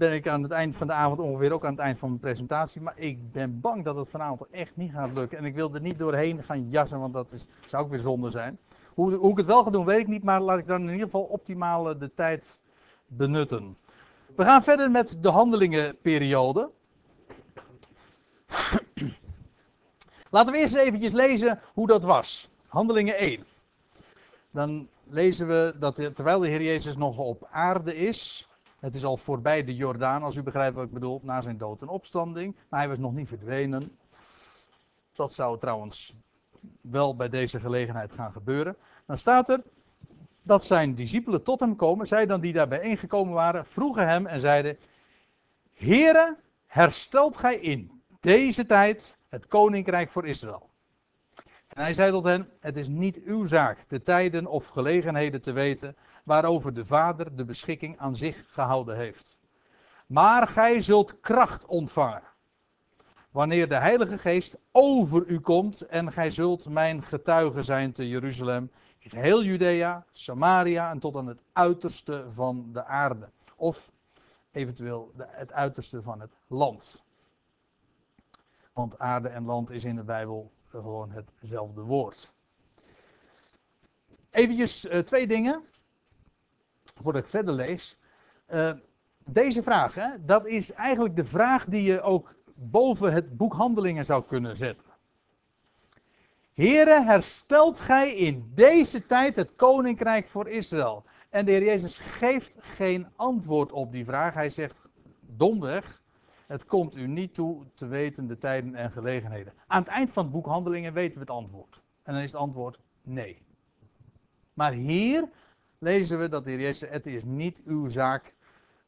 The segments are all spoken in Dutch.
ben ik aan het eind van de avond ongeveer ook aan het eind van mijn presentatie. Maar ik ben bang dat het vanavond echt niet gaat lukken. En ik wil er niet doorheen gaan jassen, want dat is, zou ook weer zonde zijn. Hoe, hoe ik het wel ga doen, weet ik niet. Maar laat ik dan in ieder geval optimaal de tijd benutten. We gaan verder met de handelingenperiode. Laten we eerst eventjes lezen hoe dat was. Handelingen 1. Dan lezen we dat terwijl de Heer Jezus nog op aarde is. Het is al voorbij de Jordaan, als u begrijpt wat ik bedoel, na zijn dood en opstanding. Maar hij was nog niet verdwenen. Dat zou trouwens wel bij deze gelegenheid gaan gebeuren. Dan staat er dat zijn discipelen tot hem komen. Zij dan die daar bijeengekomen waren, vroegen hem en zeiden: Heere, herstelt gij in deze tijd het koninkrijk voor Israël? En hij zei tot hen: Het is niet uw zaak de tijden of gelegenheden te weten waarover de Vader de beschikking aan zich gehouden heeft. Maar gij zult kracht ontvangen. Wanneer de Heilige Geest over u komt en gij zult mijn getuige zijn te Jeruzalem, in geheel Judea, Samaria en tot aan het uiterste van de aarde. Of eventueel het uiterste van het land. Want aarde en land is in de Bijbel gewoon hetzelfde woord. Eventjes uh, twee dingen, voordat ik verder lees. Uh, deze vraag, hè, dat is eigenlijk de vraag die je ook boven het boek Handelingen zou kunnen zetten. Here, herstelt gij in deze tijd het koninkrijk voor Israël? En de Heer Jezus geeft geen antwoord op die vraag. Hij zegt domweg, het komt u niet toe te weten de tijden en gelegenheden. Aan het eind van het boek Handelingen weten we het antwoord. En dan is het antwoord nee. Maar hier lezen we dat de Heer Jezus, het is niet uw zaak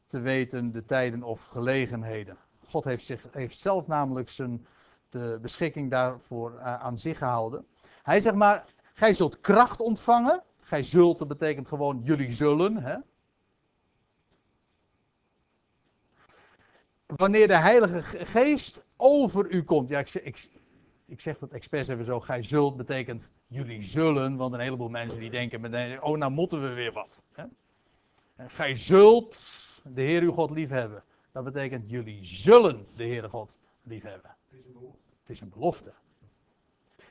te weten de tijden of gelegenheden. God heeft, zich, heeft zelf namelijk zijn, de beschikking daarvoor uh, aan zich gehouden. Hij zegt maar, gij zult kracht ontvangen. Gij zult, dat betekent gewoon jullie zullen. Hè? Wanneer de Heilige Geest over u komt. Ja, ik, ik, ik zeg dat expres even zo. Gij zult betekent jullie zullen. Want een heleboel mensen die denken meteen: oh, nou moeten we weer wat. Hè? En gij zult de Heer uw God liefhebben. Dat betekent jullie zullen de Heere God liefhebben. Het is een belofte. Het is een belofte.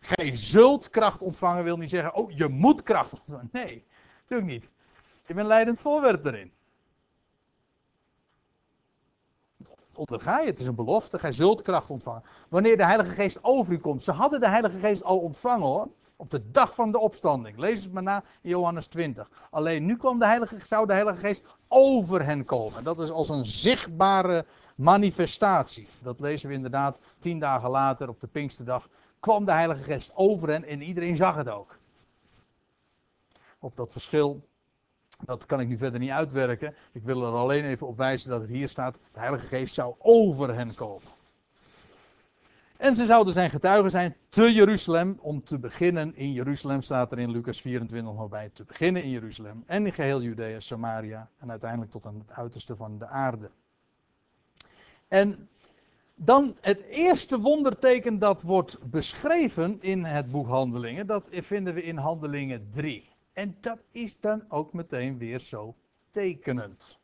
Gij zult kracht ontvangen wil niet zeggen, oh je moet kracht ontvangen. Nee, natuurlijk niet. Je bent leidend voorwerp erin. Onderga je. Het is een belofte. Gij zult kracht ontvangen. Wanneer de Heilige Geest over u komt. Ze hadden de Heilige Geest al ontvangen hoor. Op de dag van de opstanding. Lees het maar na in Johannes 20. Alleen nu kwam de Heilige, zou de Heilige Geest over hen komen. Dat is als een zichtbare manifestatie. Dat lezen we inderdaad tien dagen later op de Pinksterdag. Kwam de Heilige Geest over hen en iedereen zag het ook. Op dat verschil dat kan ik nu verder niet uitwerken. Ik wil er alleen even op wijzen dat er hier staat: de Heilige Geest zou over hen komen. En ze zouden zijn getuigen zijn te Jeruzalem. Om te beginnen in Jeruzalem staat er in Lucas 24 nog bij. Te beginnen in Jeruzalem en in geheel Judea, Samaria. En uiteindelijk tot aan het uiterste van de aarde. En dan het eerste wonderteken dat wordt beschreven in het boek Handelingen. Dat vinden we in Handelingen 3. En dat is dan ook meteen weer zo tekenend.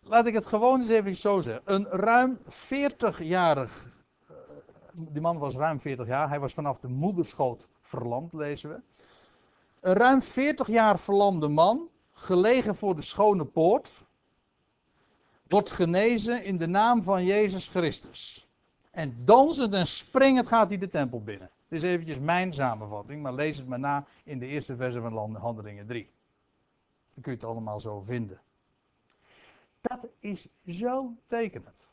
Laat ik het gewoon eens even zo zeggen. Een ruim 40-jarig. Eh, die man was ruim 40 jaar. Hij was vanaf de moederschoot verlamd, lezen we. Een ruim 40 jaar verlamde man, gelegen voor de schone poort, wordt genezen in de naam van Jezus Christus. En dansend en springend gaat hij de tempel binnen. Is eventjes mijn samenvatting, maar lees het maar na in de eerste verse van Handelingen 3. Dan kun je het allemaal zo vinden. Dat is zo tekenend.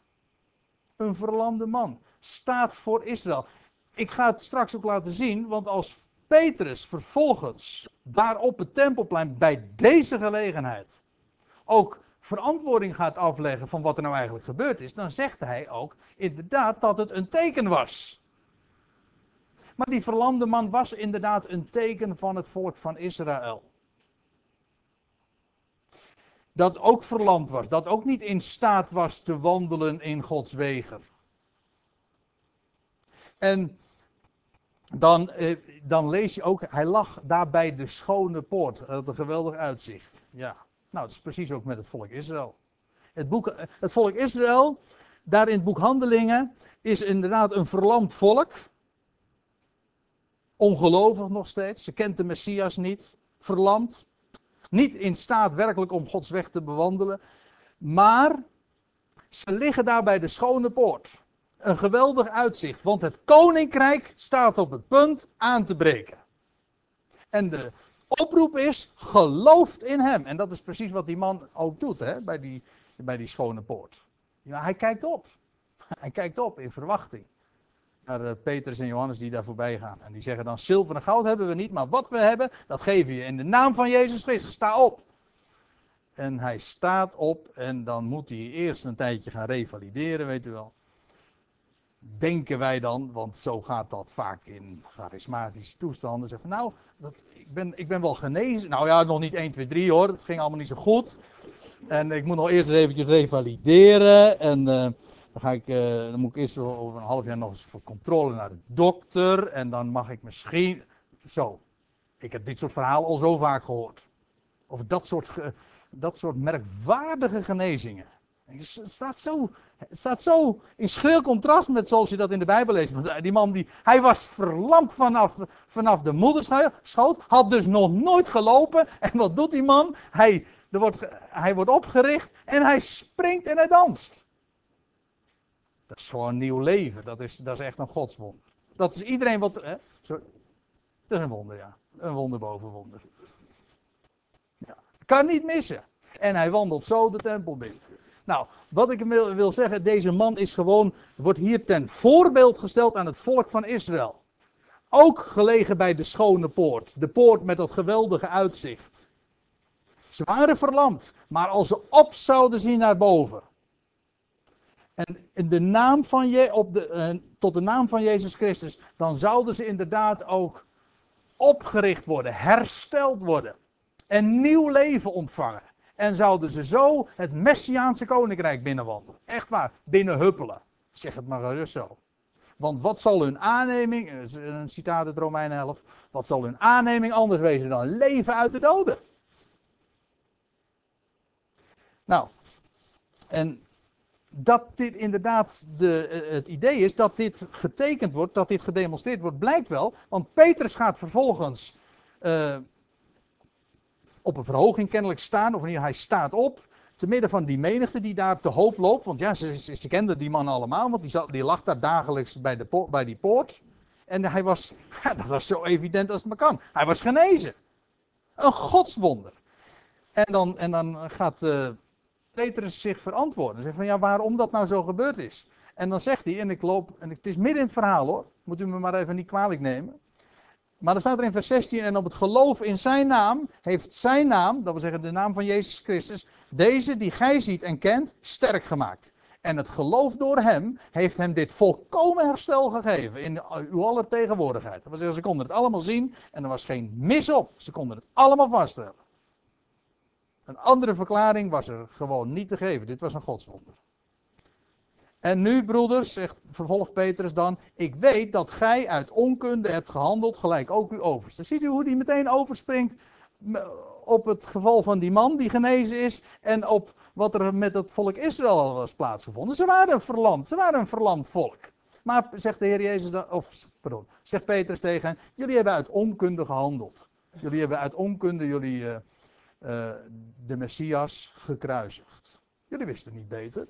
Een verlamde man staat voor Israël. Ik ga het straks ook laten zien, want als Petrus vervolgens daar op het tempelplein bij deze gelegenheid ook verantwoording gaat afleggen van wat er nou eigenlijk gebeurd is, dan zegt hij ook inderdaad dat het een teken was. Maar die verlamde man was inderdaad een teken van het volk van Israël. Dat ook verlamd was, dat ook niet in staat was te wandelen in Gods wegen. En dan, eh, dan lees je ook, hij lag daar bij de schone poort. Dat een geweldig uitzicht. Ja. Nou, dat is precies ook met het volk Israël. Het, boek, het volk Israël, daar in het boek Handelingen, is inderdaad een verlamd volk. Ongelovig nog steeds. Ze kent de Messias niet. Verlamd. Niet in staat werkelijk om Gods weg te bewandelen. Maar ze liggen daar bij de schone poort. Een geweldig uitzicht, want het koninkrijk staat op het punt aan te breken. En de oproep is: gelooft in hem. En dat is precies wat die man ook doet hè, bij, die, bij die schone poort. Ja, hij kijkt op. Hij kijkt op in verwachting. Naar uh, Petrus en Johannes die daar voorbij gaan. En die zeggen dan: zilver en goud hebben we niet, maar wat we hebben, dat geven je. In de naam van Jezus Christus, sta op. En hij staat op en dan moet hij eerst een tijdje gaan revalideren, weet u wel. Denken wij dan, want zo gaat dat vaak in charismatische toestanden. Zeggen nou, dat, ik, ben, ik ben wel genezen. Nou ja, nog niet 1, 2, 3 hoor, het ging allemaal niet zo goed. En ik moet nog eerst eventjes revalideren. En uh, dan, ga ik, uh, dan moet ik eerst over een half jaar nog eens voor controle naar de dokter. En dan mag ik misschien. Zo. Ik heb dit soort verhalen al zo vaak gehoord. Over dat soort dat soort merkwaardige genezingen. Het staat, zo, het staat zo in schril contrast met zoals je dat in de Bijbel leest. Want die man die, hij was verlamd vanaf, vanaf de moederschoot, had dus nog nooit gelopen. En wat doet die man? Hij, er wordt, hij wordt opgericht en hij springt en hij danst. Dat is gewoon een nieuw leven. Dat is, dat is echt een godswonder. Dat is iedereen wat. Hè? Dat is een wonder, ja. Een wonder boven wonder. Kan niet missen. En hij wandelt zo de tempel binnen. Nou, wat ik wil, wil zeggen, deze man is gewoon, wordt hier ten voorbeeld gesteld aan het volk van Israël. Ook gelegen bij de schone poort. De poort met dat geweldige uitzicht. Ze waren verlamd, maar als ze op zouden zien naar boven. En in de naam van je, op de, eh, tot de naam van Jezus Christus, dan zouden ze inderdaad ook opgericht worden, hersteld worden en nieuw leven ontvangen. En zouden ze zo het Messiaanse koninkrijk binnenwandelen. Echt waar, binnenhuppelen. Zeg het maar gerust zo. Want wat zal hun aanneming, een citaat uit Romein 11, wat zal hun aanneming anders wezen dan leven uit de doden? Nou, en dat dit inderdaad de, het idee is dat dit getekend wordt, dat dit gedemonstreerd wordt, blijkt wel. Want Petrus gaat vervolgens uh, op een verhoging kennelijk staan, of hij staat op, te midden van die menigte die daar te hoop loopt. Want ja, ze, kenden die man allemaal, want die, zat, die lag daar dagelijks bij, de, bij die poort. En hij was, dat was zo evident als het maar kan. Hij was genezen. Een godswonder. En dan, en dan gaat uh, Petrus zich verantwoorden. Hij zegt van ja, waarom dat nou zo gebeurd is. En dan zegt hij, en ik loop, en het is midden in het verhaal hoor, moet u me maar even niet kwalijk nemen. Maar dan staat er in vers 16, en op het geloof in zijn naam, heeft zijn naam, dat wil zeggen de naam van Jezus Christus, deze die gij ziet en kent, sterk gemaakt. En het geloof door hem heeft hem dit volkomen herstel gegeven in uw aller tegenwoordigheid. Dat wil zeggen, ze konden het allemaal zien en er was geen mis op. Ze konden het allemaal vaststellen. Een andere verklaring was er gewoon niet te geven. Dit was een godswonder. En nu, broeders, zegt vervolgt Petrus dan, ik weet dat gij uit onkunde hebt gehandeld, gelijk ook uw overste. Ziet u hoe die meteen overspringt op het geval van die man die genezen is en op wat er met het volk Israël al was plaatsgevonden. Ze waren een ze waren een verlamd volk. Maar zegt de Heer Jezus, dan, of pardon, zegt Petrus tegen hen, jullie hebben uit onkunde gehandeld. Jullie hebben uit onkunde jullie uh, uh, de Messias gekruisigd. Jullie wisten niet beter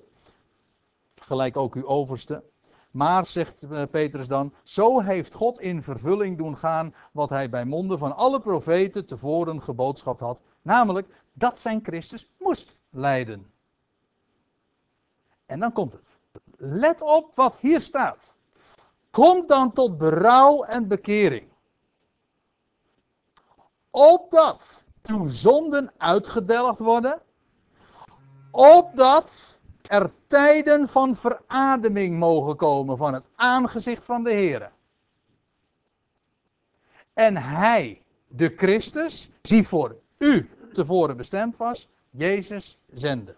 gelijk ook uw overste. Maar, zegt eh, Petrus dan, zo heeft God in vervulling doen gaan wat hij bij monden van alle profeten tevoren geboodschapt had. Namelijk dat zijn Christus moest lijden. En dan komt het. Let op wat hier staat. Kom dan tot berouw en bekering. Opdat uw zonden uitgedelgd worden. Opdat er tijden van verademing mogen komen van het aangezicht van de Heer. En hij, de Christus, die voor u tevoren bestemd was, Jezus zende.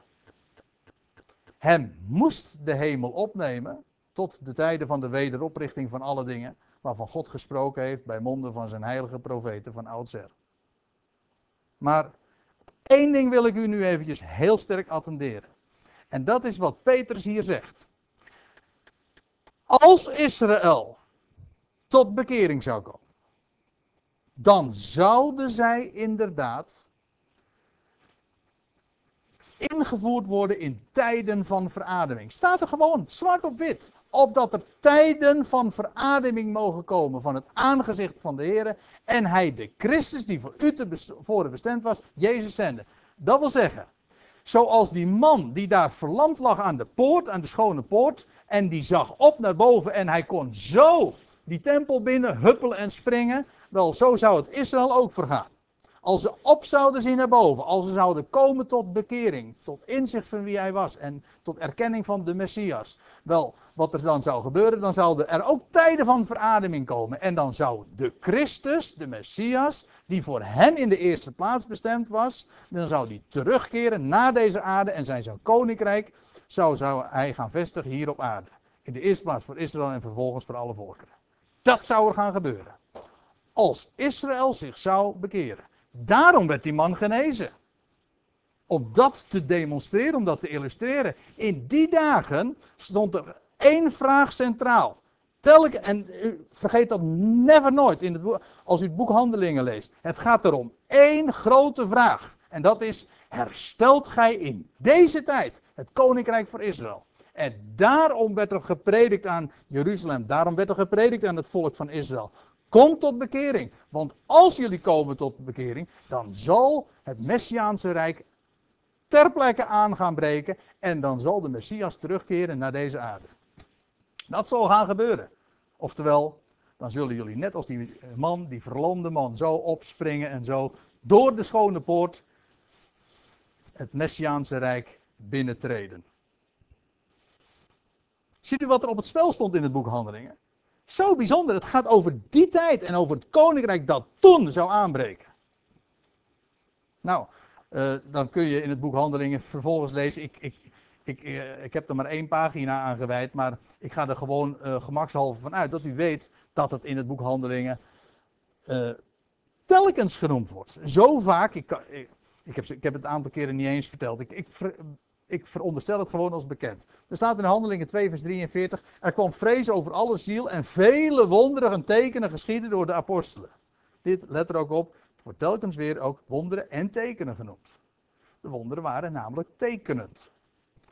Hem moest de hemel opnemen tot de tijden van de wederoprichting van alle dingen, waarvan God gesproken heeft bij monden van zijn heilige profeten van oudsher. Maar Eén ding wil ik u nu eventjes heel sterk attenderen. En dat is wat Petrus hier zegt. Als Israël tot bekering zou komen, dan zouden zij inderdaad ingevoerd worden in tijden van verademing. Staat er gewoon zwart op wit. Opdat er tijden van verademing mogen komen van het aangezicht van de Heer. En hij de Christus die voor u te voren bestemd was, Jezus zende. Dat wil zeggen, zoals die man die daar verlamd lag aan de poort, aan de schone poort. En die zag op naar boven en hij kon zo die tempel binnen huppelen en springen. Wel, zo zou het Israël ook vergaan. Als ze op zouden zien naar boven, als ze zouden komen tot bekering, tot inzicht van wie hij was en tot erkenning van de Messias. Wel, wat er dan zou gebeuren, dan zouden er ook tijden van verademing komen. En dan zou de Christus, de Messias, die voor hen in de eerste plaats bestemd was, dan zou die terugkeren naar deze aarde en zijn zo'n koninkrijk zou, zou hij gaan vestigen hier op aarde. In de eerste plaats voor Israël en vervolgens voor alle volkeren. Dat zou er gaan gebeuren. Als Israël zich zou bekeren. Daarom werd die man genezen. Om dat te demonstreren, om dat te illustreren. In die dagen stond er één vraag centraal. Telke, en vergeet dat never nooit in het als u het boek Handelingen leest. Het gaat erom één grote vraag. En dat is: herstelt gij in deze tijd het koninkrijk voor Israël? En daarom werd er gepredikt aan Jeruzalem. Daarom werd er gepredikt aan het volk van Israël. Kom tot bekering. Want als jullie komen tot bekering, dan zal het Messiaanse Rijk ter plekke aan gaan breken. En dan zal de Messias terugkeren naar deze aarde. Dat zal gaan gebeuren. Oftewel, dan zullen jullie net als die man, die verlamde man, zo opspringen en zo door de schone poort het Messiaanse Rijk binnentreden. Ziet u wat er op het spel stond in het boek Handelingen? Zo bijzonder. Het gaat over die tijd en over het koninkrijk dat toen zou aanbreken. Nou, uh, dan kun je in het boek Handelingen vervolgens lezen. Ik, ik, ik, uh, ik heb er maar één pagina aan gewijd, maar ik ga er gewoon uh, gemakshalve van uit dat u weet dat het in het boek Handelingen telkens genoemd wordt. Zo vaak, ik, ik, ik, heb, ik heb het een aantal keren niet eens verteld. Ik, ik, ik veronderstel het gewoon als bekend. Er staat in Handelingen 2, vers 43. Er kwam vrees over alle ziel en vele wonderen en tekenen geschieden door de apostelen. Dit, let er ook op, het wordt telkens weer ook wonderen en tekenen genoemd. De wonderen waren namelijk tekenend.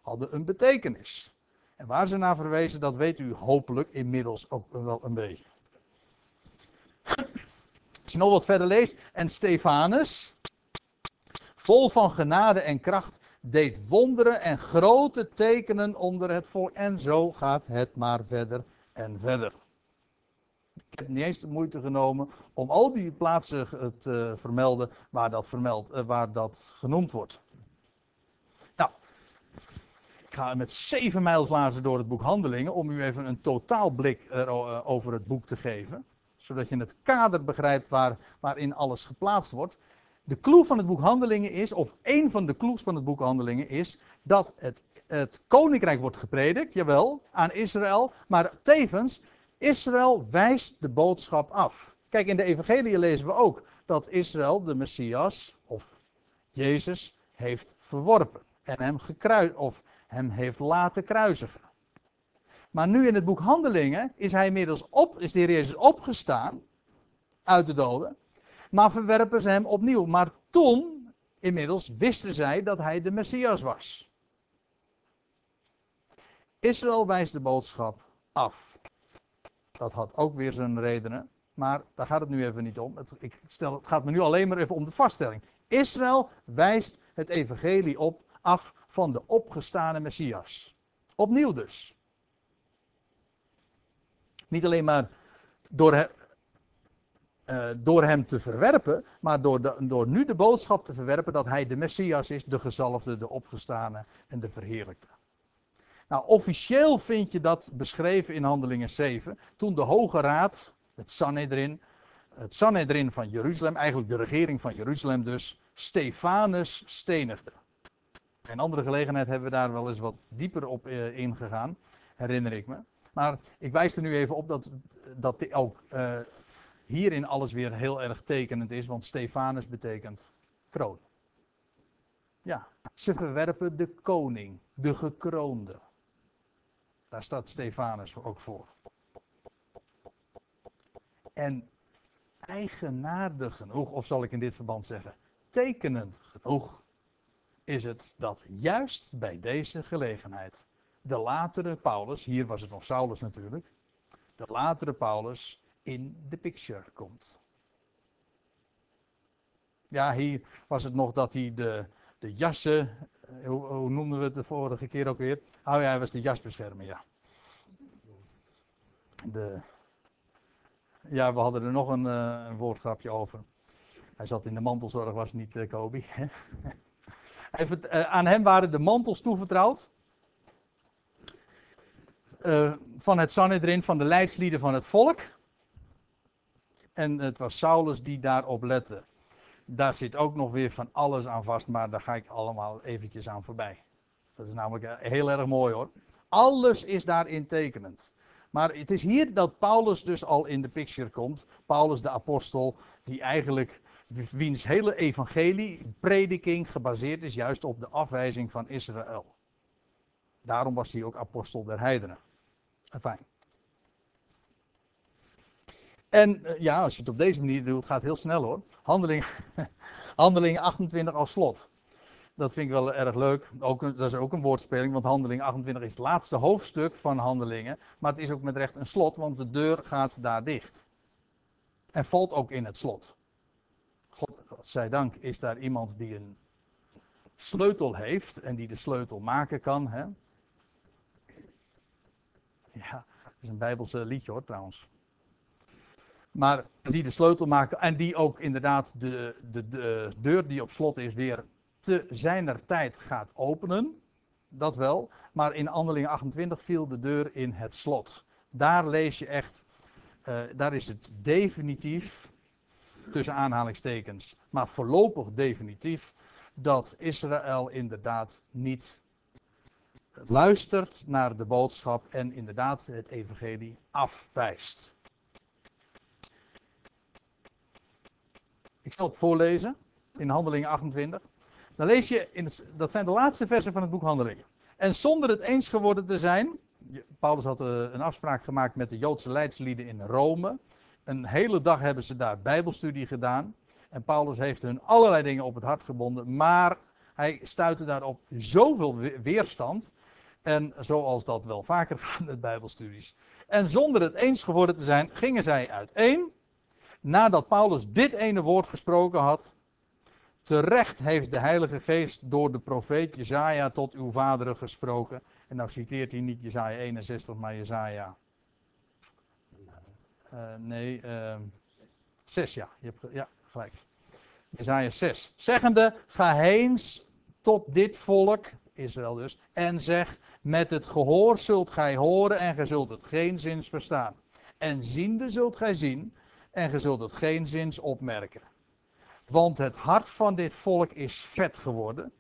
Hadden een betekenis. En waar ze naar verwezen, dat weet u hopelijk inmiddels ook wel een beetje. Als je nog wat verder leest, en Stefanus, vol van genade en kracht, deed wonderen en grote tekenen onder het volk. En zo gaat het maar verder en verder. Ik heb niet eens de moeite genomen om al die plaatsen te vermelden waar dat, vermeld, eh, waar dat genoemd wordt. Nou, ik ga met zeven mijlslazen door het boek Handelingen om u even een totaalblik eh, over het boek te geven. Zodat je het kader begrijpt waar, waarin alles geplaatst wordt de clue van het boek Handelingen is, of één van de clues van het boek Handelingen is, dat het, het koninkrijk wordt gepredikt, jawel, aan Israël, maar tevens, Israël wijst de boodschap af. Kijk, in de evangelie lezen we ook dat Israël de Messias, of Jezus, heeft verworpen. En hem gekruid, of hem heeft laten kruisigen. Maar nu in het boek Handelingen is hij inmiddels op, is de Heer Jezus opgestaan uit de doden maar verwerpen ze hem opnieuw. Maar toen, inmiddels, wisten zij dat hij de Messias was. Israël wijst de boodschap af. Dat had ook weer zijn redenen. Maar daar gaat het nu even niet om. Het, ik stel, het gaat me nu alleen maar even om de vaststelling. Israël wijst het evangelie op, af van de opgestane Messias. Opnieuw dus. Niet alleen maar door, uh, door hem te verwerpen, maar door, door nu de boodschap te verwerpen dat hij de Messias is, de gezalfde, de opgestane en de verheerlijkte. Nou, officieel vind je dat beschreven in Handelingen 7, toen de Hoge Raad, het Sanhedrin, het Sanhedrin van Jeruzalem, eigenlijk de regering van Jeruzalem dus, Stefanus stenigde. Geen andere gelegenheid hebben we daar wel eens wat dieper op uh, ingegaan, herinner ik me. Maar ik wijs er nu even op dat, dat ook uh, hierin alles weer heel erg tekenend is, want Stefanus betekent kroon. Ja, ze verwerpen de koning, de gekroonde. Daar staat Stefanus ook voor. En eigenaardig genoeg, of zal ik in dit verband zeggen, tekenend genoeg, is het dat juist bij deze gelegenheid de latere Paulus, hier was het nog Saulus natuurlijk, de latere Paulus in de picture komt. Ja, hier was het nog dat hij de, de jassen, eh, hoe, noemden we het de vorige keer ook weer? Oh ja, hij was de jasbeschermer, ja. De, ja, we hadden er nog een, uh, een woordgrapje over. Hij zat in de mantelzorg, was niet uh, Kobe. Even, uh, aan hem waren de mantels toevertrouwd. van het Sanhedrin, van de leidslieden van het volk. En het was Saulus die daarop lette. Daar zit ook nog weer van alles aan vast, maar daar ga ik allemaal eventjes aan voorbij. Dat is namelijk heel erg mooi hoor. Alles is daarin tekenend. Maar het is hier dat Paulus dus al in de picture komt. Paulus de apostel, die eigenlijk wiens hele evangelie, prediking, gebaseerd is juist op de afwijzing van Israël. Daarom was hij ook apostel der heidenen. Fijn. En eh, ja, als je het op deze manier doet, gaat het heel snel hoor. Handeling, handeling 28 als slot. Dat vind ik wel erg leuk. Ook, dat is ook een woordspeling, want handeling 28 is het laatste hoofdstuk van handelingen. Maar het is ook met recht een slot, want de deur gaat daar dicht. En valt ook in het slot. God zij dank is daar iemand die een sleutel heeft en die de sleutel maken kan. Hè? Ja, dat is een Bijbelse liedje hoor trouwens. Maar die de sleutel maken en die ook inderdaad de, de, de deur die op slot is weer te zijner tijd gaat openen. Dat wel. Maar in Handeling 28 viel de deur in het slot. Daar lees je echt. Uh, daar is het definitief. Tussen aanhalingstekens. Maar voorlopig definitief. Dat Israël inderdaad niet luistert naar de boodschap. En inderdaad het evangelie afwijst. Ik zal het voorlezen. In Handeling 28. Dan lees je, in dat zijn de laatste versen van het boek Handelingen. En zonder het eens geworden te zijn, Paulus had eh, een afspraak gemaakt met de Joodse leidslieden in Rome. Een hele dag hebben ze daar bijbelstudie gedaan. En Paulus heeft hun allerlei dingen op het hart gebonden. Maar hij stuitte daarop zoveel weerstand. En zoals dat wel vaker gaat met bijbelstudies. En zonder het eens geworden te zijn, gingen zij uiteen. Nadat Paulus dit ene woord gesproken had, Terecht heeft de Heilige Geest door de profeet Jezaja tot uw vaderen gesproken. En nou citeert hij niet Jezaja 61, maar Jezaja. Uh, nee, uh, 6 ja. Je hebt, ja, gelijk. Jezaja 6. Zeggende, ga heen tot dit volk, Israël dus, en zeg, met het gehoor zult gij horen en gij zult het geen zins verstaan. En ziende zult gij zien en gij zult het geen zins opmerken. Want het hart van dit volk is vet geworden.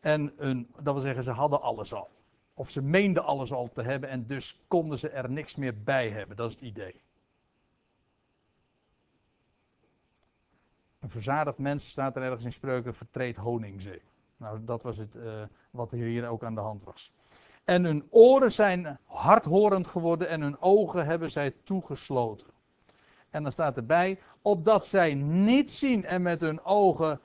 En dat wil zeggen, ze hadden alles al. Of ze meenden alles al te hebben en dus konden ze er niks meer bij hebben. Dat is het idee. Een verzadigd mens, staat er ergens in spreuken, vertreedt honingzee. Nou, dat was het uh, wat hier ook aan de hand was. En hun oren zijn hardhorend geworden en hun ogen hebben zij toegesloten. En dan staat erbij, opdat zij niet zien en met hun ogen.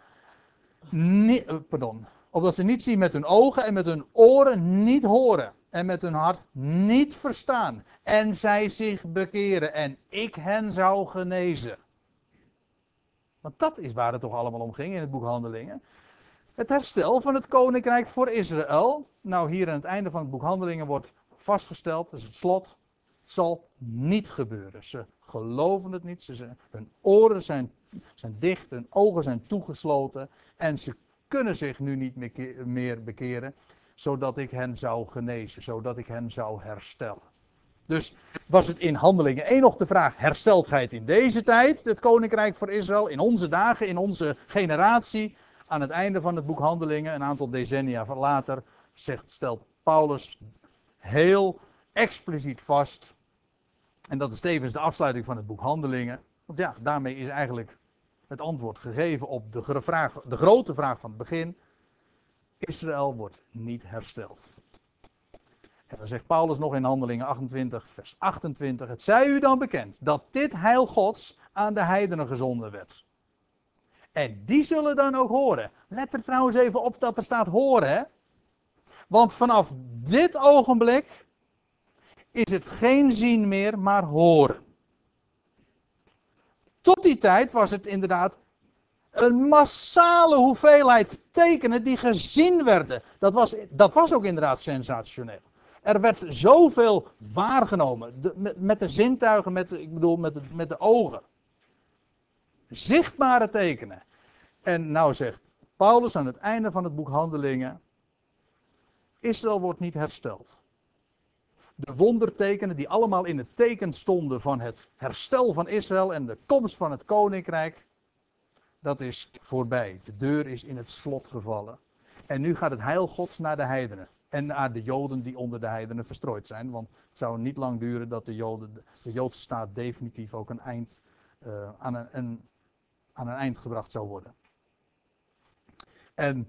Eh, pardon. Opdat ze niet zien met hun ogen en met hun oren niet horen. En met hun hart niet verstaan. En zij zich bekeren. En ik hen zou genezen. Want dat is waar het toch allemaal om ging in het boek Handelingen. Het herstel van het koninkrijk voor Israël. Nou, hier aan het einde van het boek Handelingen wordt vastgesteld, dus het slot zal niet gebeuren. Ze geloven het niet. Ze zijn, hun oren zijn, zijn dicht, hun ogen zijn toegesloten. En ze kunnen zich nu niet meer bekeren. Zodat ik hen zou genezen. Zodat ik hen zou herstellen. Dus was het in handelingen 1 nog de vraag: herstelt gij het in deze tijd, het koninkrijk voor Israël, in onze dagen, in onze generatie? Aan het einde van het boek Handelingen, een aantal decennia later, zegt, stelt Paulus heel expliciet vast en dat is tevens de afsluiting van het boek Handelingen. Want ja, daarmee is eigenlijk het antwoord gegeven op de, vraag, de grote vraag van het begin. Israël wordt niet hersteld. En dan zegt Paulus nog in Handelingen 28, vers 28. Het zij u dan bekend dat dit heil Gods aan de heidenen gezonden werd. En die zullen dan ook horen. Let er trouwens even op dat er staat horen. Hè? Want vanaf dit ogenblik is het geen zien meer, maar horen. Tot die tijd was het inderdaad een massale hoeveelheid tekenen die gezien werden. Dat was, dat was ook inderdaad sensationeel. Er werd zoveel waargenomen. met, met, de zintuigen, met de, ik bedoel met de, met de ogen. Zichtbare tekenen. En nou zegt Paulus aan het einde van het boek Handelingen. Israël wordt niet hersteld. De wondertekenen die allemaal in het teken stonden van het herstel van Israël en de komst van het koninkrijk. Dat is voorbij. De deur is in het slot gevallen. En nu gaat het heil Gods naar de heidenen. En naar de Joden die onder de heidenen verstrooid zijn. Want het zou niet lang duren dat de, Joden, de Joodse staat definitief ook een eind, uh, aan, een, aan een eind gebracht zou worden. En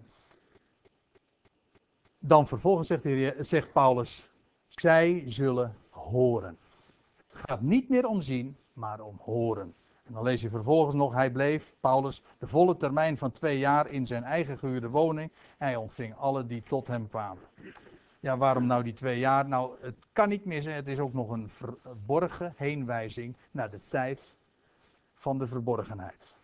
dan vervolgens zegt, zegt Paulus, zij zullen horen. Het gaat niet meer om zien, maar om horen. En dan lees je vervolgens nog, hij bleef, Paulus, de volle termijn van twee jaar in zijn eigen gehuurde woning. Hij ontving alle die tot hem kwamen. Ja, waarom nou die twee jaar? Nou, het kan niet zijn. Het is ook nog een verborgen heenwijzing naar de tijd van de verborgenheid.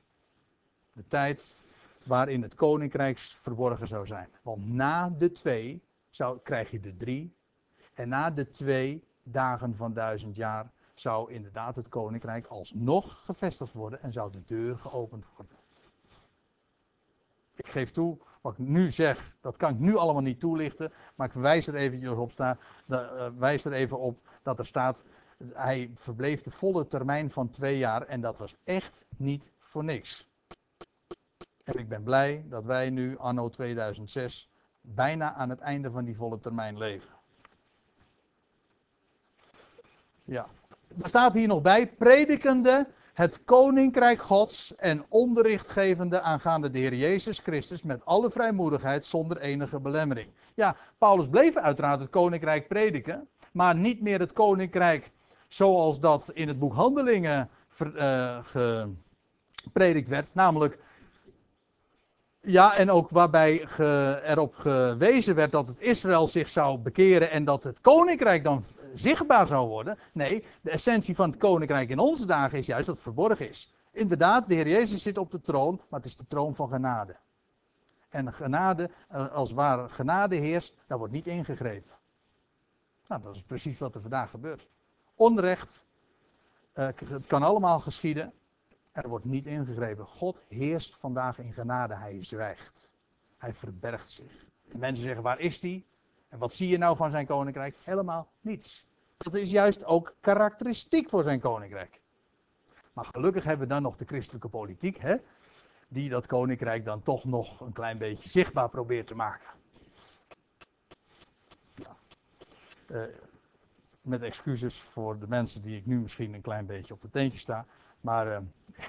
De tijd waarin het koninkrijk verborgen zou zijn. Want na de twee zou, krijg je de drie. En na de twee dagen van duizend jaar zou inderdaad het koninkrijk alsnog gevestigd worden en zou de deur geopend worden. Ik geef toe, wat ik nu zeg, dat kan ik nu allemaal niet toelichten, maar ik wijs er eventjes op, sta, uh, wijs er even op dat er staat, hij verbleef de volle termijn van twee jaar en dat was echt niet voor niks. En ik ben blij dat wij nu, anno 2006, bijna aan het einde van die volle termijn leven. Ja, er staat hier nog bij, predikende het koninkrijk Gods en onderricht gevende aangaande de Heer Jezus Christus met alle vrijmoedigheid zonder enige belemmering. Ja, Paulus bleef uiteraard het koninkrijk prediken, maar niet meer het koninkrijk zoals dat in het boek Handelingen uh, gepredikt werd, namelijk ja, en ook waarbij erop gewezen werd dat het Israël zich zou bekeren en dat het koninkrijk dan zichtbaar zou worden. Nee, de essentie van het koninkrijk in onze dagen is juist dat het verborgen is. Inderdaad, de Heer Jezus zit op de troon, maar het is de troon van genade. En genade, eh, als waar genade heerst, daar wordt niet ingegrepen. Nou, dat is precies wat er vandaag gebeurt. Onrecht, uh, het kan allemaal geschieden. Er wordt niet ingegrepen. God heerst vandaag in genade. Hij zwijgt. Hij verbergt zich. En mensen zeggen: waar is hij? En wat zie je nou van zijn koninkrijk? Helemaal niets. Dat is juist ook karakteristiek voor zijn koninkrijk. Maar gelukkig hebben we dan nog de christelijke politiek, hè, die dat koninkrijk dan toch nog een klein beetje zichtbaar probeert te maken. Uh, met excuses voor de mensen die ik nu misschien een klein beetje op de teentje sta. Maar uh,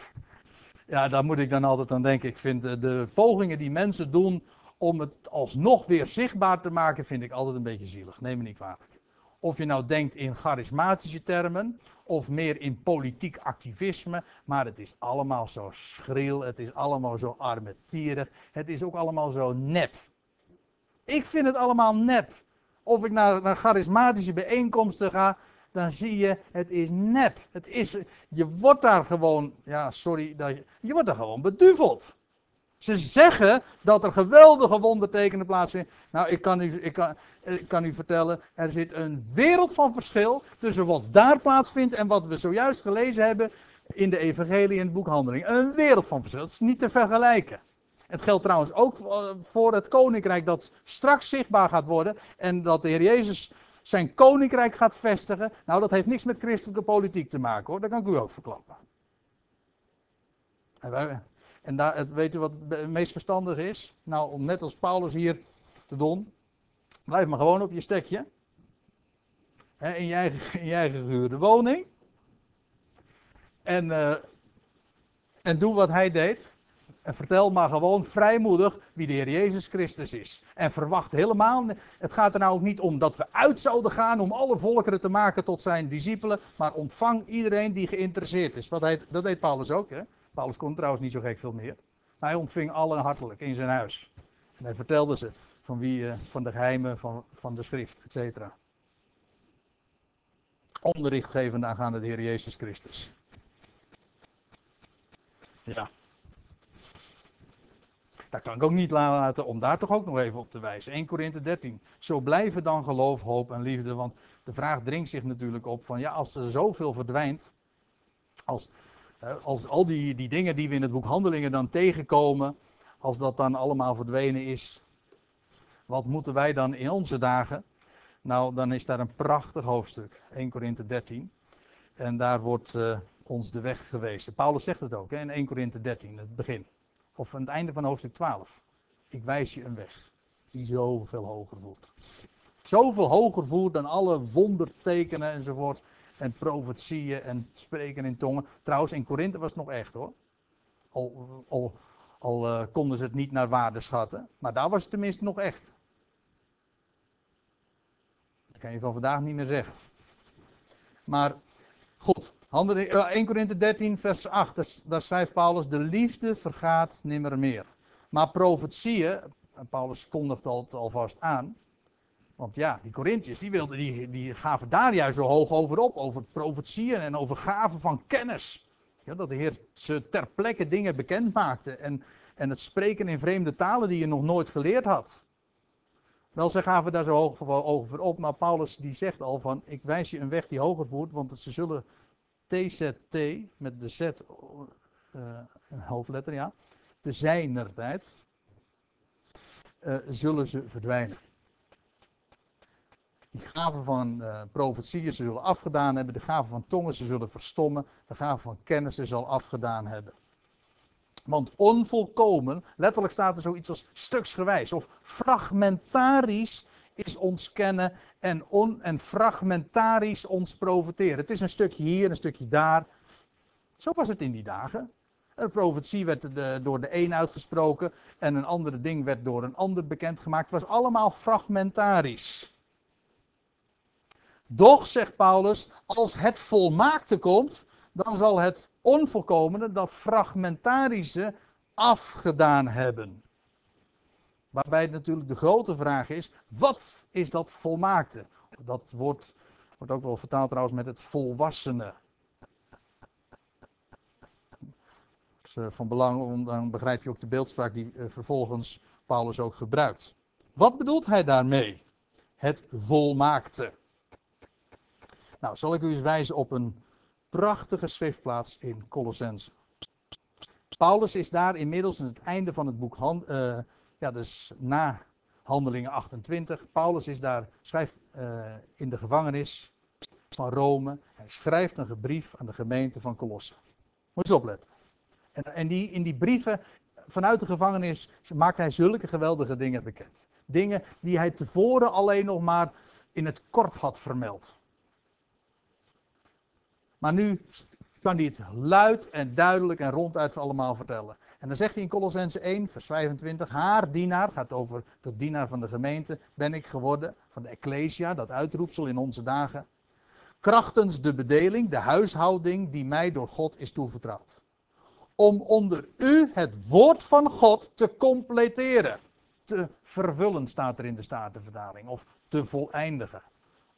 ja, daar moet ik dan altijd aan denken. Ik vind uh, de pogingen die mensen doen om het alsnog weer zichtbaar te maken, vind ik altijd een beetje zielig. Neem me niet kwalijk. Of je nou denkt in charismatische termen, of meer in politiek activisme, maar het is allemaal zo schril, het is allemaal zo armetierig, het is ook allemaal zo nep. Ik vind het allemaal nep. Of ik naar, naar charismatische bijeenkomsten ga, dan zie je, het is nep. Het is, je wordt daar gewoon, ja, sorry, dat je, je wordt daar gewoon beduveld. Ze zeggen dat er geweldige wondertekenen plaatsvinden. Nou, ik kan, u, ik, kan, ik kan u vertellen, er zit een wereld van verschil tussen wat daar plaatsvindt en wat we zojuist gelezen hebben in de evangelie en het boek Handeling. Een wereld van verschil. Het is niet te vergelijken. Het geldt trouwens ook voor het koninkrijk dat straks zichtbaar gaat worden en dat de Heer Jezus zijn koninkrijk gaat vestigen. Nou, dat heeft niks met christelijke politiek te maken hoor, dat kan ik u ook verklappen. En, wij, en daar, het, weet u wat het meest verstandig is? Nou, om net als Paulus hier te doen, blijf maar gewoon op je stekje. in, je eigen, in je gehuurde woning. En, uh, en doe wat hij deed. En vertel maar gewoon vrijmoedig wie de Heer Jezus Christus is. En verwacht helemaal. Het gaat er nou ook niet om dat we uit zouden gaan om alle volkeren te maken tot zijn discipelen. Maar ontvang iedereen die geïnteresseerd is. Heet, dat deed Paulus ook. Hè? Paulus kon trouwens niet zo gek veel meer. Maar hij ontving allen hartelijk in zijn huis. En hij vertelde ze van, wie, eh, van de geheimen van, van de schrift, et cetera. Onderricht gevende aangaande de Heer Jezus Christus. Ja. Daar kan ik ook niet laten om daar toch ook nog even op te wijzen. 1 Korinthe 13. Zo blijven dan geloof, hoop en liefde. Want de vraag dringt zich natuurlijk op van ja, als er zoveel verdwijnt. Als, als al die, die dingen die we in het boek Handelingen dan tegenkomen. Als dat dan allemaal verdwenen is. Wat moeten wij dan in onze dagen? Nou, dan is daar een prachtig hoofdstuk. 1 Korinthe 13. En daar wordt uh, ons de weg gewezen. Paulus zegt het ook hè, in 1 Korinthe 13, het begin. Of aan het einde van hoofdstuk 12. Ik wijs je een weg die zoveel hoger voert. Zoveel hoger voert dan alle wondertekenen enzovoort. En profetieën en spreken in tongen. Trouwens, in Korinthe was het nog echt hoor. Al, al, al uh, konden ze het niet naar waarde schatten. Maar daar was het tenminste nog echt. Dat kan je van vandaag niet meer zeggen. Maar goed, 1 Korinthe 13, vers 8, daar schrijft Paulus: De liefde vergaat nimmer meer. Maar profetieën, Paulus kondigt het alvast aan. Want ja, die Corinthiërs, die, die, die gaven daar juist zo hoog over op. Over profetieën en over gaven van kennis. Ja, dat de Heer ze ter plekke dingen bekend maakte. En, en het spreken in vreemde talen die je nog nooit geleerd had. Wel, ze gaven daar zo hoog over op. Maar Paulus die zegt al van, ik wijs je een weg die hoger voert. Want ze zullen TZT, met de Z, uh, een hoofdletter, ja, te zijner tijd, uh, zullen ze verdwijnen. Die gaven van uh, profetieën, ze zullen afgedaan hebben. De gaven van tongen, ze zullen verstommen. De gaven van kennis, ze zal afgedaan hebben. Want onvolkomen, letterlijk staat er zoiets als stuksgewijs of fragmentarisch is ons kennen en, en fragmentarisch ons profiteren. Het is een stukje hier, een stukje daar. Zo was het in die dagen. Een profetie werd door de een uitgesproken en een andere ding werd door een ander bekendgemaakt. Het was allemaal fragmentarisch. Doch, zegt Paulus, als het volmaakte komt, dan zal het onvolkomene, dat fragmentarische, afgedaan hebben. Waarbij natuurlijk de grote vraag is: wat is dat volmaakte? Dat wordt, wordt ook wel vertaald trouwens met het volwassene. Dat is eh, van belang, dan begrijp je ook de beeldspraak die eh, vervolgens Paulus ook gebruikt. Wat bedoelt hij daarmee? Het volmaakte. Nou, zal ik u eens wijzen op een prachtige schriftplaats in Colossense. Paulus is daar inmiddels aan het einde van het boek uh, ja, dus na Handelingen 28. Paulus is daar, schrijft uh, in de gevangenis van Rome. Hij schrijft een brief aan de gemeente van Colosse. Moet je opletten. En, en die, in die brieven vanuit de gevangenis maakt hij zulke geweldige dingen bekend. Dingen die hij tevoren alleen nog maar in het kort had vermeld. Maar nu kan hij het luid en duidelijk en ronduit allemaal vertellen. En dan zegt hij in Colossense 1, vers 25, haar dienaar, gaat over de dienaar van de gemeente, ben ik geworden, van de Ecclesia, dat uitroepsel in onze dagen. Krachtens de bedeling, de huishouding die mij door God is toevertrouwd. Om onder u het woord van God te completeren. Te vervullen staat er in de Statenvertaling. Of te voleindigen.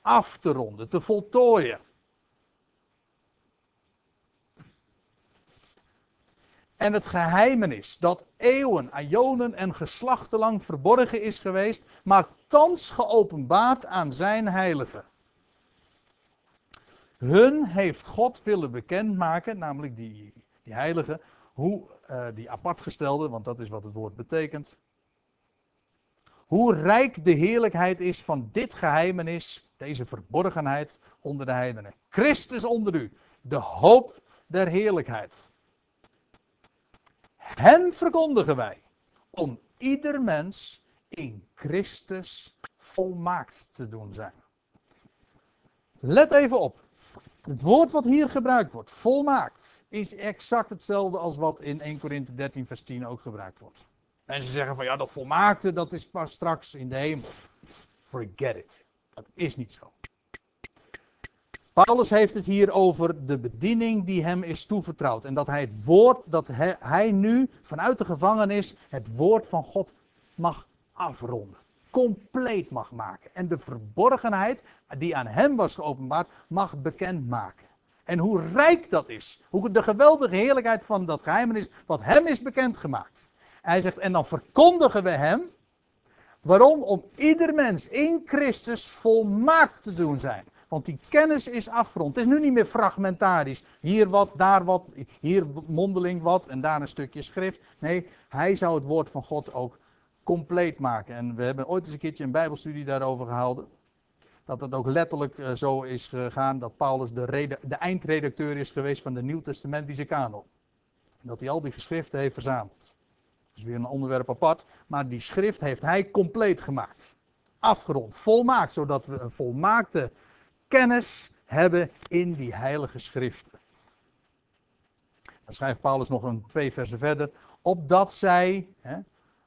Af te ronden, te voltooien. En het geheimenis dat eeuwen, aionen en geslachten lang verborgen is geweest, maar thans geopenbaard aan zijn heiligen. Hun heeft God willen bekendmaken, namelijk die, die heiligen, hoe, uh, die apartgestelde, want dat is wat het woord betekent. Hoe rijk de heerlijkheid is van dit geheimenis, deze verborgenheid onder de heidenen. Christus onder u, de hoop der heerlijkheid. Hem verkondigen wij. Om ieder mens in Christus volmaakt te doen zijn. Let even op. Het woord wat hier gebruikt wordt, volmaakt, is exact hetzelfde als wat in 1 Korinthe 13 vers 10 ook gebruikt wordt. En ze zeggen van ja, dat volmaakte, dat is pas straks in de hemel. Forget it. Dat is niet zo. Paulus heeft het hier over de bediening die hem is toevertrouwd. En dat hij het woord dat hij, nu vanuit de gevangenis het woord van God mag afronden. Compleet mag maken. En de verborgenheid die aan hem was geopenbaard mag bekendmaken. En hoe rijk dat is. Hoe de geweldige heerlijkheid van dat geheimenis wat hem is bekendgemaakt. hij zegt, en dan verkondigen we hem. Waarom? Om ieder mens in Christus volmaakt te doen zijn. Want die kennis is afgerond. Het is nu niet meer fragmentarisch. Hier wat, daar wat, hier mondeling wat en daar een stukje schrift. Nee, hij zou het woord van God ook compleet maken. En we hebben ooit eens een keertje een Bijbelstudie daarover gehouden. Dat het ook letterlijk eh, zo is gegaan dat Paulus de, de eindredacteur is geweest van de Nieuw-testamentische kanon. En dat hij al die geschriften heeft verzameld. Dat is weer een onderwerp apart. Maar die schrift heeft hij compleet gemaakt. Afgerond, volmaakt, zodat we een volmaakte kennis hebben in die heilige schriften. Dan schrijft Paulus nog een twee versen verder. Opdat zij, hè,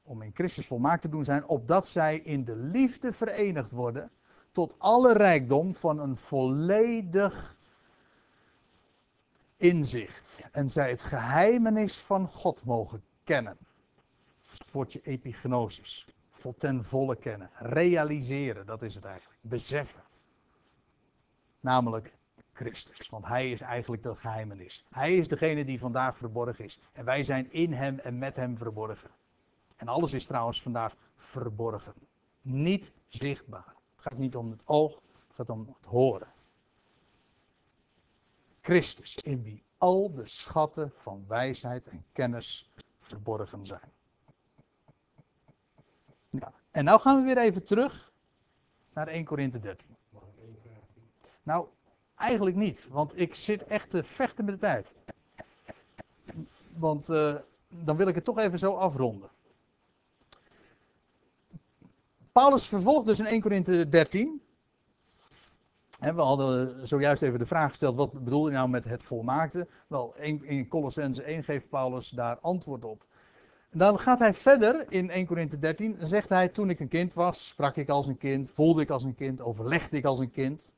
om in Christus volmaakt te doen zijn, opdat zij in de liefde verenigd worden tot alle rijkdom van een volledig inzicht. En zij het geheimenis van God mogen kennen. Het woordje epignosis. Tot ten volle kennen. Realiseren, dat is het eigenlijk. Beseffen namelijk Christus. Want hij is eigenlijk de geheimenis. Hij is degene die vandaag verborgen is. En wij zijn in hem en met hem verborgen. En alles is trouwens vandaag verborgen. Niet zichtbaar. Het gaat niet om het oog, het gaat om het horen. Christus, in wie al de schatten van wijsheid en kennis verborgen zijn. En nou gaan we weer even terug naar 1 Korinthe 13. Nou, eigenlijk niet, want ik zit echt te vechten met de tijd. Want uh, dan wil ik het toch even zo afronden. Paulus vervolgt dus in 1 Korinthe 13. we hadden zojuist even de vraag gesteld: wat bedoel je nou met het volmaakte? Wel, in Colossense 1 geeft Paulus daar antwoord op. Dan gaat hij verder in 1 Korinthe 13. Zegt hij: Toen ik een kind was, sprak ik als een kind, voelde ik als een kind, overlegde ik als een kind.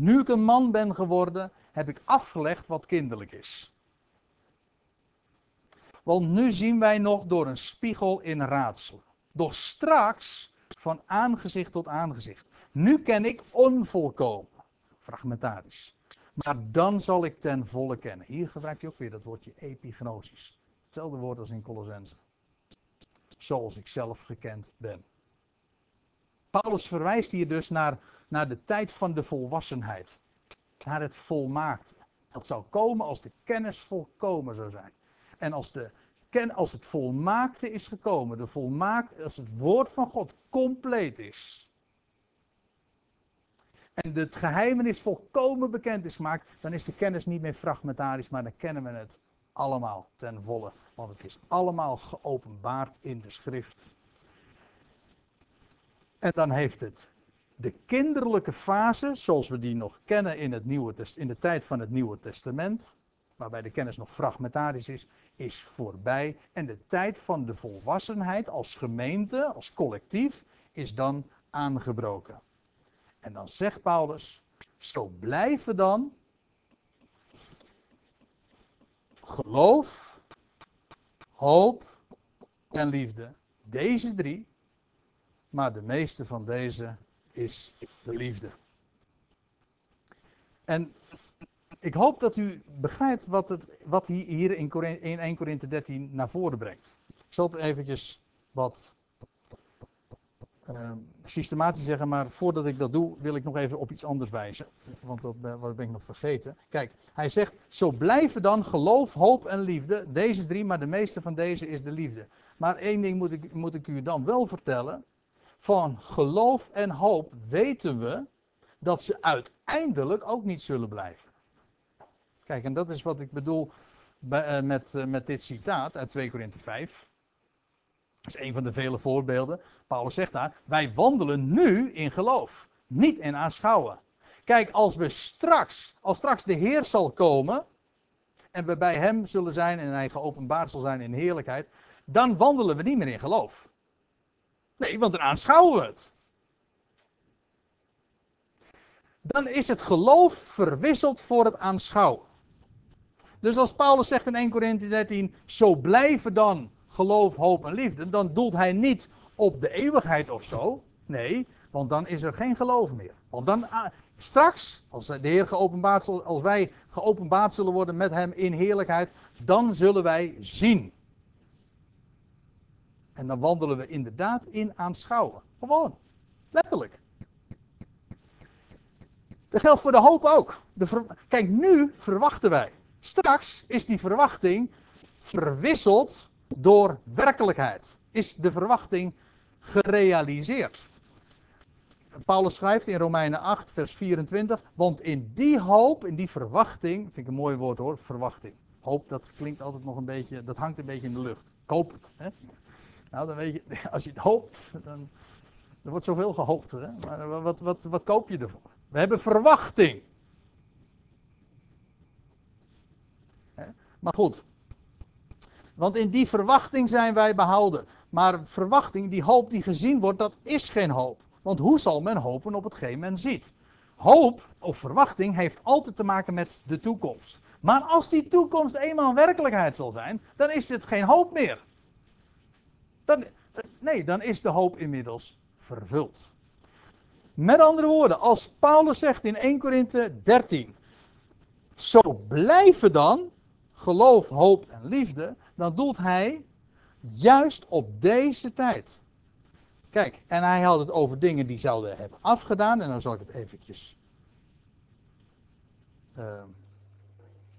Nu ik een man ben geworden, heb ik afgelegd wat kinderlijk is. Want nu zien wij nog door een spiegel in raadselen. Doch straks van aangezicht tot aangezicht. Nu ken ik onvolkomen. Fragmentarisch. Maar dan zal ik ten volle kennen. Hier gebruikt hij ook weer dat woordje epignosis. Hetzelfde woord als in Colossense. Zoals ik zelf gekend ben. Paulus verwijst hier dus naar, naar de tijd van de volwassenheid. Naar het volmaakte. Dat zou komen als de kennis volkomen zou zijn. En als, de, als het volmaakte is gekomen, de als het woord van God compleet is. En het geheimenis volkomen bekend is gemaakt, dan is de kennis niet meer fragmentarisch, maar dan kennen we het allemaal ten volle. Want het is allemaal geopenbaard in de schrift. En dan heeft het de kinderlijke fase, zoals we die nog kennen in, het Nieuwe, in de tijd van het Nieuwe Testament, waarbij de kennis nog fragmentarisch is, is voorbij. En de tijd van de volwassenheid als gemeente, als collectief, is dan aangebroken. En dan zegt Paulus, zo blijven dan geloof, hoop en liefde. Deze drie maar de meeste van deze is de liefde. En ik hoop dat u begrijpt wat, het, wat hier in, 1 Korinthe 13 naar voren brengt. Ik zal het eventjes wat uh, systematisch zeggen, maar voordat ik dat doe, wil ik nog even op iets anders wijzen. Want dat, wat ben ik nog vergeten. Kijk, hij zegt, zo blijven dan geloof, hoop en liefde. Deze drie, maar de meeste van deze is de liefde. Maar één ding moet ik, moet ik u dan wel vertellen van geloof en hoop weten we dat ze uiteindelijk ook niet zullen blijven. Kijk, en dat is wat ik bedoel uh, met, uh, met dit citaat uit 2 Korinthe 5. Dat is een van de vele voorbeelden. Paulus zegt daar: Wij wandelen nu in geloof, niet in aanschouwen. Kijk, als we straks, als straks de Heer zal komen. En we bij Hem zullen zijn en Hij geopenbaard zal zijn in heerlijkheid. Dan wandelen we niet meer in geloof. Nee, want dan aanschouwen we het. Dan is het geloof verwisseld voor het aanschouwen. Dus als Paulus zegt in 1 Corinthië 13, zo blijven dan geloof, hoop en liefde, dan doelt hij niet op de eeuwigheid of zo. Nee, want dan is er geen geloof meer. Want dan, ah, straks, als de Heer geopenbaard als wij geopenbaard zullen worden met Hem in heerlijkheid, dan zullen wij zien. En dan wandelen we inderdaad in aanschouwen. Gewoon. Letterlijk. Dat geldt voor de hoop ook. De Kijk, nu verwachten wij. Straks is die verwachting verwisseld door werkelijkheid. Is de verwachting gerealiseerd. Paulus schrijft in Romeinen 8, vers 24. Want in die hoop, in die verwachting. Vind ik een mooi woord hoor, verwachting. Hoop, dat klinkt altijd nog een beetje. Dat hangt een beetje in de lucht. Koop het. Hè? Nou, dan weet je, als je het hoopt, dan. Er wordt zoveel gehoopt. Hè? Maar wat, wat, wat koop je ervoor? We hebben verwachting. Maar goed. Want in die verwachting zijn wij behouden. Maar verwachting, die hoop die gezien wordt, dat is geen hoop. Want hoe zal men hopen op hetgeen men ziet? Hoop of verwachting heeft altijd te maken met de toekomst. Maar als die toekomst eenmaal werkelijkheid zal zijn, dan is het geen hoop meer. Dan, nee, dan is de hoop inmiddels vervuld. Met andere woorden, als Paulus zegt in 1 Korinthe 13: Zo blijven dan geloof, hoop en liefde, dan doelt hij juist op deze tijd. Kijk, en hij had het over dingen die zouden hebben afgedaan, en dan zal ik het eventjes uh,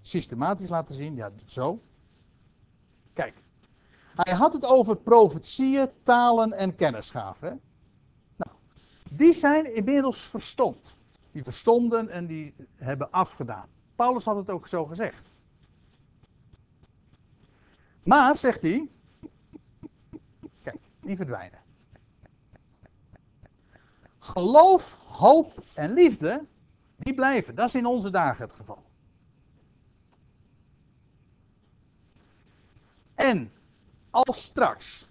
systematisch laten zien. Ja, zo. Kijk, hij had het over profetieën, talen en kennisgaven. Nou, die zijn inmiddels verstomd. Die verstonden en die hebben afgedaan. Paulus had het ook zo gezegd. Maar, zegt hij, kijk, die verdwijnen. Geloof, hoop en liefde, die blijven. Dat is in onze dagen het geval. En als straks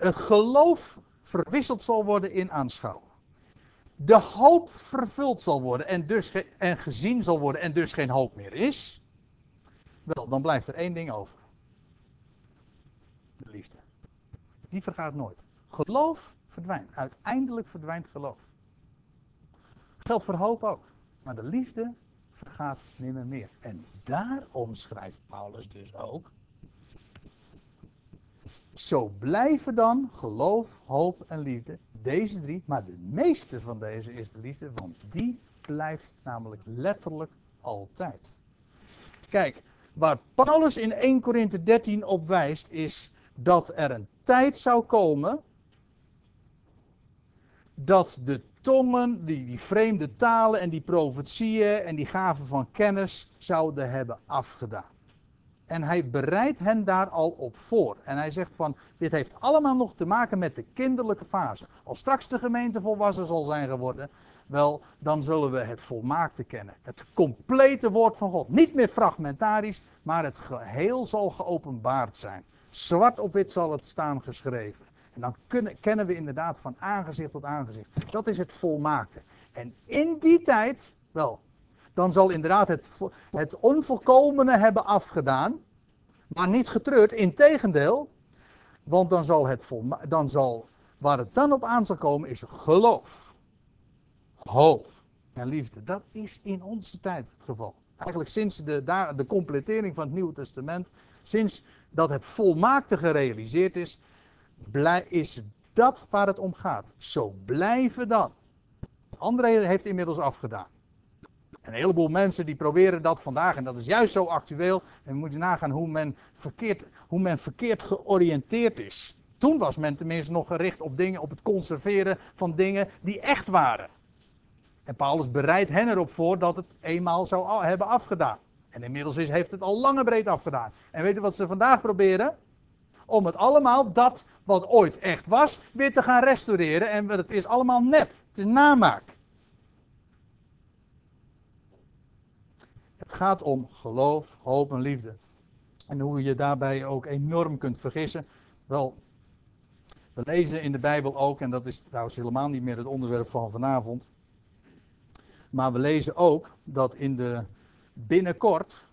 het geloof verwisseld zal worden in aanschouwen. De hoop vervuld zal worden en, dus en gezien zal worden en dus geen hoop meer is. Wel, dan blijft er één ding over de liefde. Die vergaat nooit. Geloof verdwijnt. Uiteindelijk verdwijnt geloof. Geldt voor hoop ook. Maar de liefde vergaat nimmer meer. En daarom schrijft Paulus dus ook. Zo blijven dan geloof, hoop en liefde. Deze drie, maar de meeste van deze is de liefde, want die blijft namelijk letterlijk altijd. Kijk, waar Paulus in 1 Korinthe 13 op wijst, is dat er een tijd zou komen dat de tongen, die, die vreemde talen en die profetieën en die gaven van kennis zouden hebben afgedaan. En hij bereidt hen daar al op voor. En hij zegt van, dit heeft allemaal nog te maken met de kinderlijke fase. Als straks de gemeente volwassen zal zijn geworden, wel, dan zullen we het volmaakte kennen. Het complete woord van God. Niet meer fragmentarisch, maar het geheel zal geopenbaard zijn. Zwart op wit zal het staan geschreven. En dan kunnen, kennen we inderdaad van aangezicht tot aangezicht. Dat is het volmaakte. En in die tijd, wel, dan zal inderdaad het, het onvolkomene hebben afgedaan. Maar niet getreurd, integendeel. Want dan zal het dan zal, waar het dan op aan zal komen, is geloof. Hoop en liefde. Dat is in onze tijd het geval. Eigenlijk sinds de, de completering van het Nieuwe Testament Sinds dat het volmaakte gerealiseerd is, is dat waar het om gaat. Zo blijven dan. André heeft inmiddels afgedaan. Een heleboel mensen die proberen dat vandaag, en dat is juist zo actueel. En we moeten nagaan hoe men verkeerd, hoe men verkeerd georiënteerd is. Toen was men tenminste nog gericht op dingen, op het conserveren van dingen die echt waren. En Paulus bereidt hen erop voor dat het eenmaal zou hebben afgedaan. En inmiddels heeft het al lange breed afgedaan. En weet je wat ze vandaag proberen? Om het allemaal, dat wat ooit echt was, weer te gaan restaureren. En het is allemaal nep. Het namaak. Gaat om geloof, hoop en liefde. En hoe je daarbij ook enorm kunt vergissen. Wel, we lezen in de Bijbel ook, en dat is trouwens helemaal niet meer het onderwerp van vanavond. Maar we lezen ook dat in de binnenkort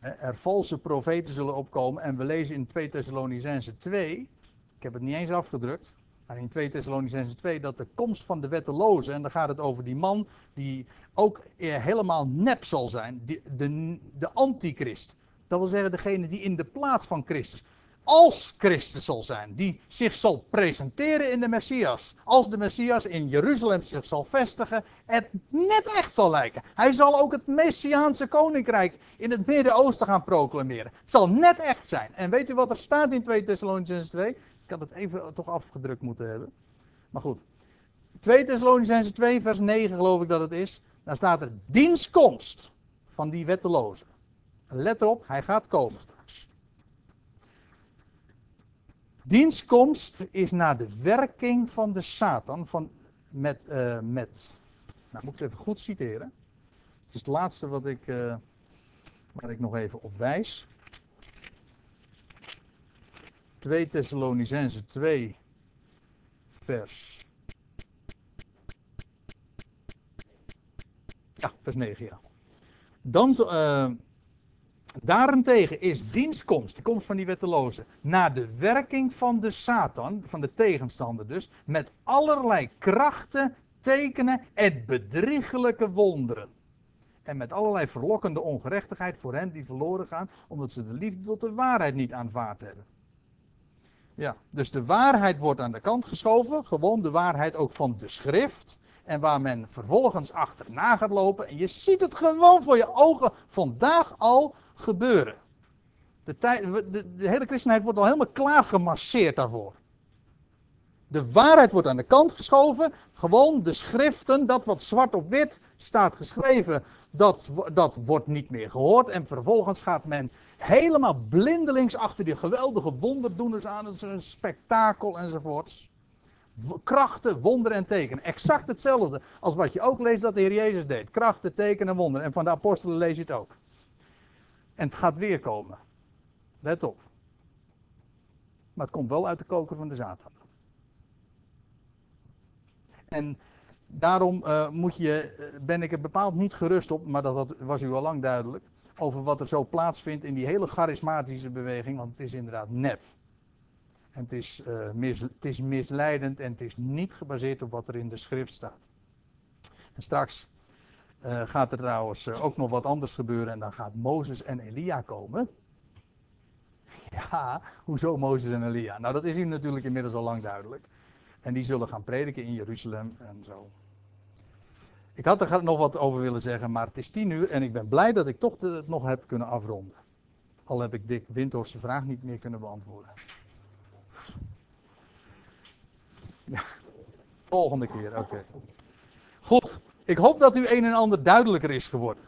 er valse profeten zullen opkomen. En we lezen in 2 Thessalonicense 2, ik heb het niet eens afgedrukt, maar in 2 Thessalonicense 2 dat de komst van de wetteloze, en dan gaat het over die man die ook helemaal nep zal zijn, de, de, de antichrist. Dat wil zeggen degene die in de plaats van Christus als Christus zal zijn, die zich zal presenteren in de Messias. Als de Messias in Jeruzalem zich zal vestigen, het net echt zal lijken. Hij zal ook het Messiaanse koninkrijk in het Midden-Oosten gaan proclameren. Het zal net echt zijn. En weet u wat er staat in 2 Thessalonians 2? Ik had het even toch afgedrukt moeten hebben. Maar goed. 2 Thessalonians 2 vers 9 geloof ik dat het is. Daar staat er dienstkomst van die wetteloze. Let erop, hij gaat komen straks. Dienstkomst is naar de werking van de Satan. Van, met, uh, met, nou moet ik het even goed citeren. Het is het laatste wat ik, uh, waar ik nog even op wijs. 2 Thessalonicense 2 vers. Ja, vers 9 ja. Dan, uh, Daarentegen is dienstkomst, de komst van die wetteloze, naar de werking van de Satan, van de tegenstander dus, met allerlei krachten, tekenen en bedriegelijke wonderen. En met allerlei verlokkende ongerechtigheid voor hen die verloren gaan, omdat ze de liefde tot de waarheid niet aanvaard hebben. Ja, dus de waarheid wordt aan de kant geschoven, gewoon de waarheid ook van de schrift. En waar men vervolgens achterna gaat lopen. En je ziet het gewoon voor je ogen vandaag al gebeuren. De, de, hele christenheid wordt al helemaal klaar gemasseerd daarvoor. De waarheid wordt aan de kant geschoven. Gewoon de schriften, dat wat zwart op wit staat geschreven, dat, dat wordt niet meer gehoord. En vervolgens gaat men helemaal blindelings achter die geweldige wonderdoeners aan. Een spektakel enzovoorts. Krachten, wonderen en tekenen. Exact hetzelfde als wat je ook leest dat de Heer Jezus deed. Krachten, tekenen en wonderen. En van de apostelen lees je het ook. En het gaat weer komen. Let op. Maar het komt wel uit de koker van de Satan. En daarom uh, moet je, eh, ben ik er bepaald niet gerust op, maar dat was u al lang duidelijk. Over wat er zo plaatsvindt in die hele charismatische beweging, want het is inderdaad nep. En het is, uh, mis, het is misleidend en het is niet gebaseerd op wat er in de schrift staat. En straks gaat er trouwens ook nog wat anders gebeuren en dan gaat Mozes en Elia komen. Ja, hoezo Mozes en Elia? Nou, dat is hier natuurlijk inmiddels al lang duidelijk. En die zullen gaan prediken in Jeruzalem en zo. Ik had er nog wat over willen zeggen, maar het is tien uur en ik ben blij dat ik toch het nog heb kunnen afronden. Al heb ik Dick Windhorst vraag niet meer kunnen beantwoorden. Volgende keer, oké. Goed, ik hoop dat u een en ander duidelijker is geworden.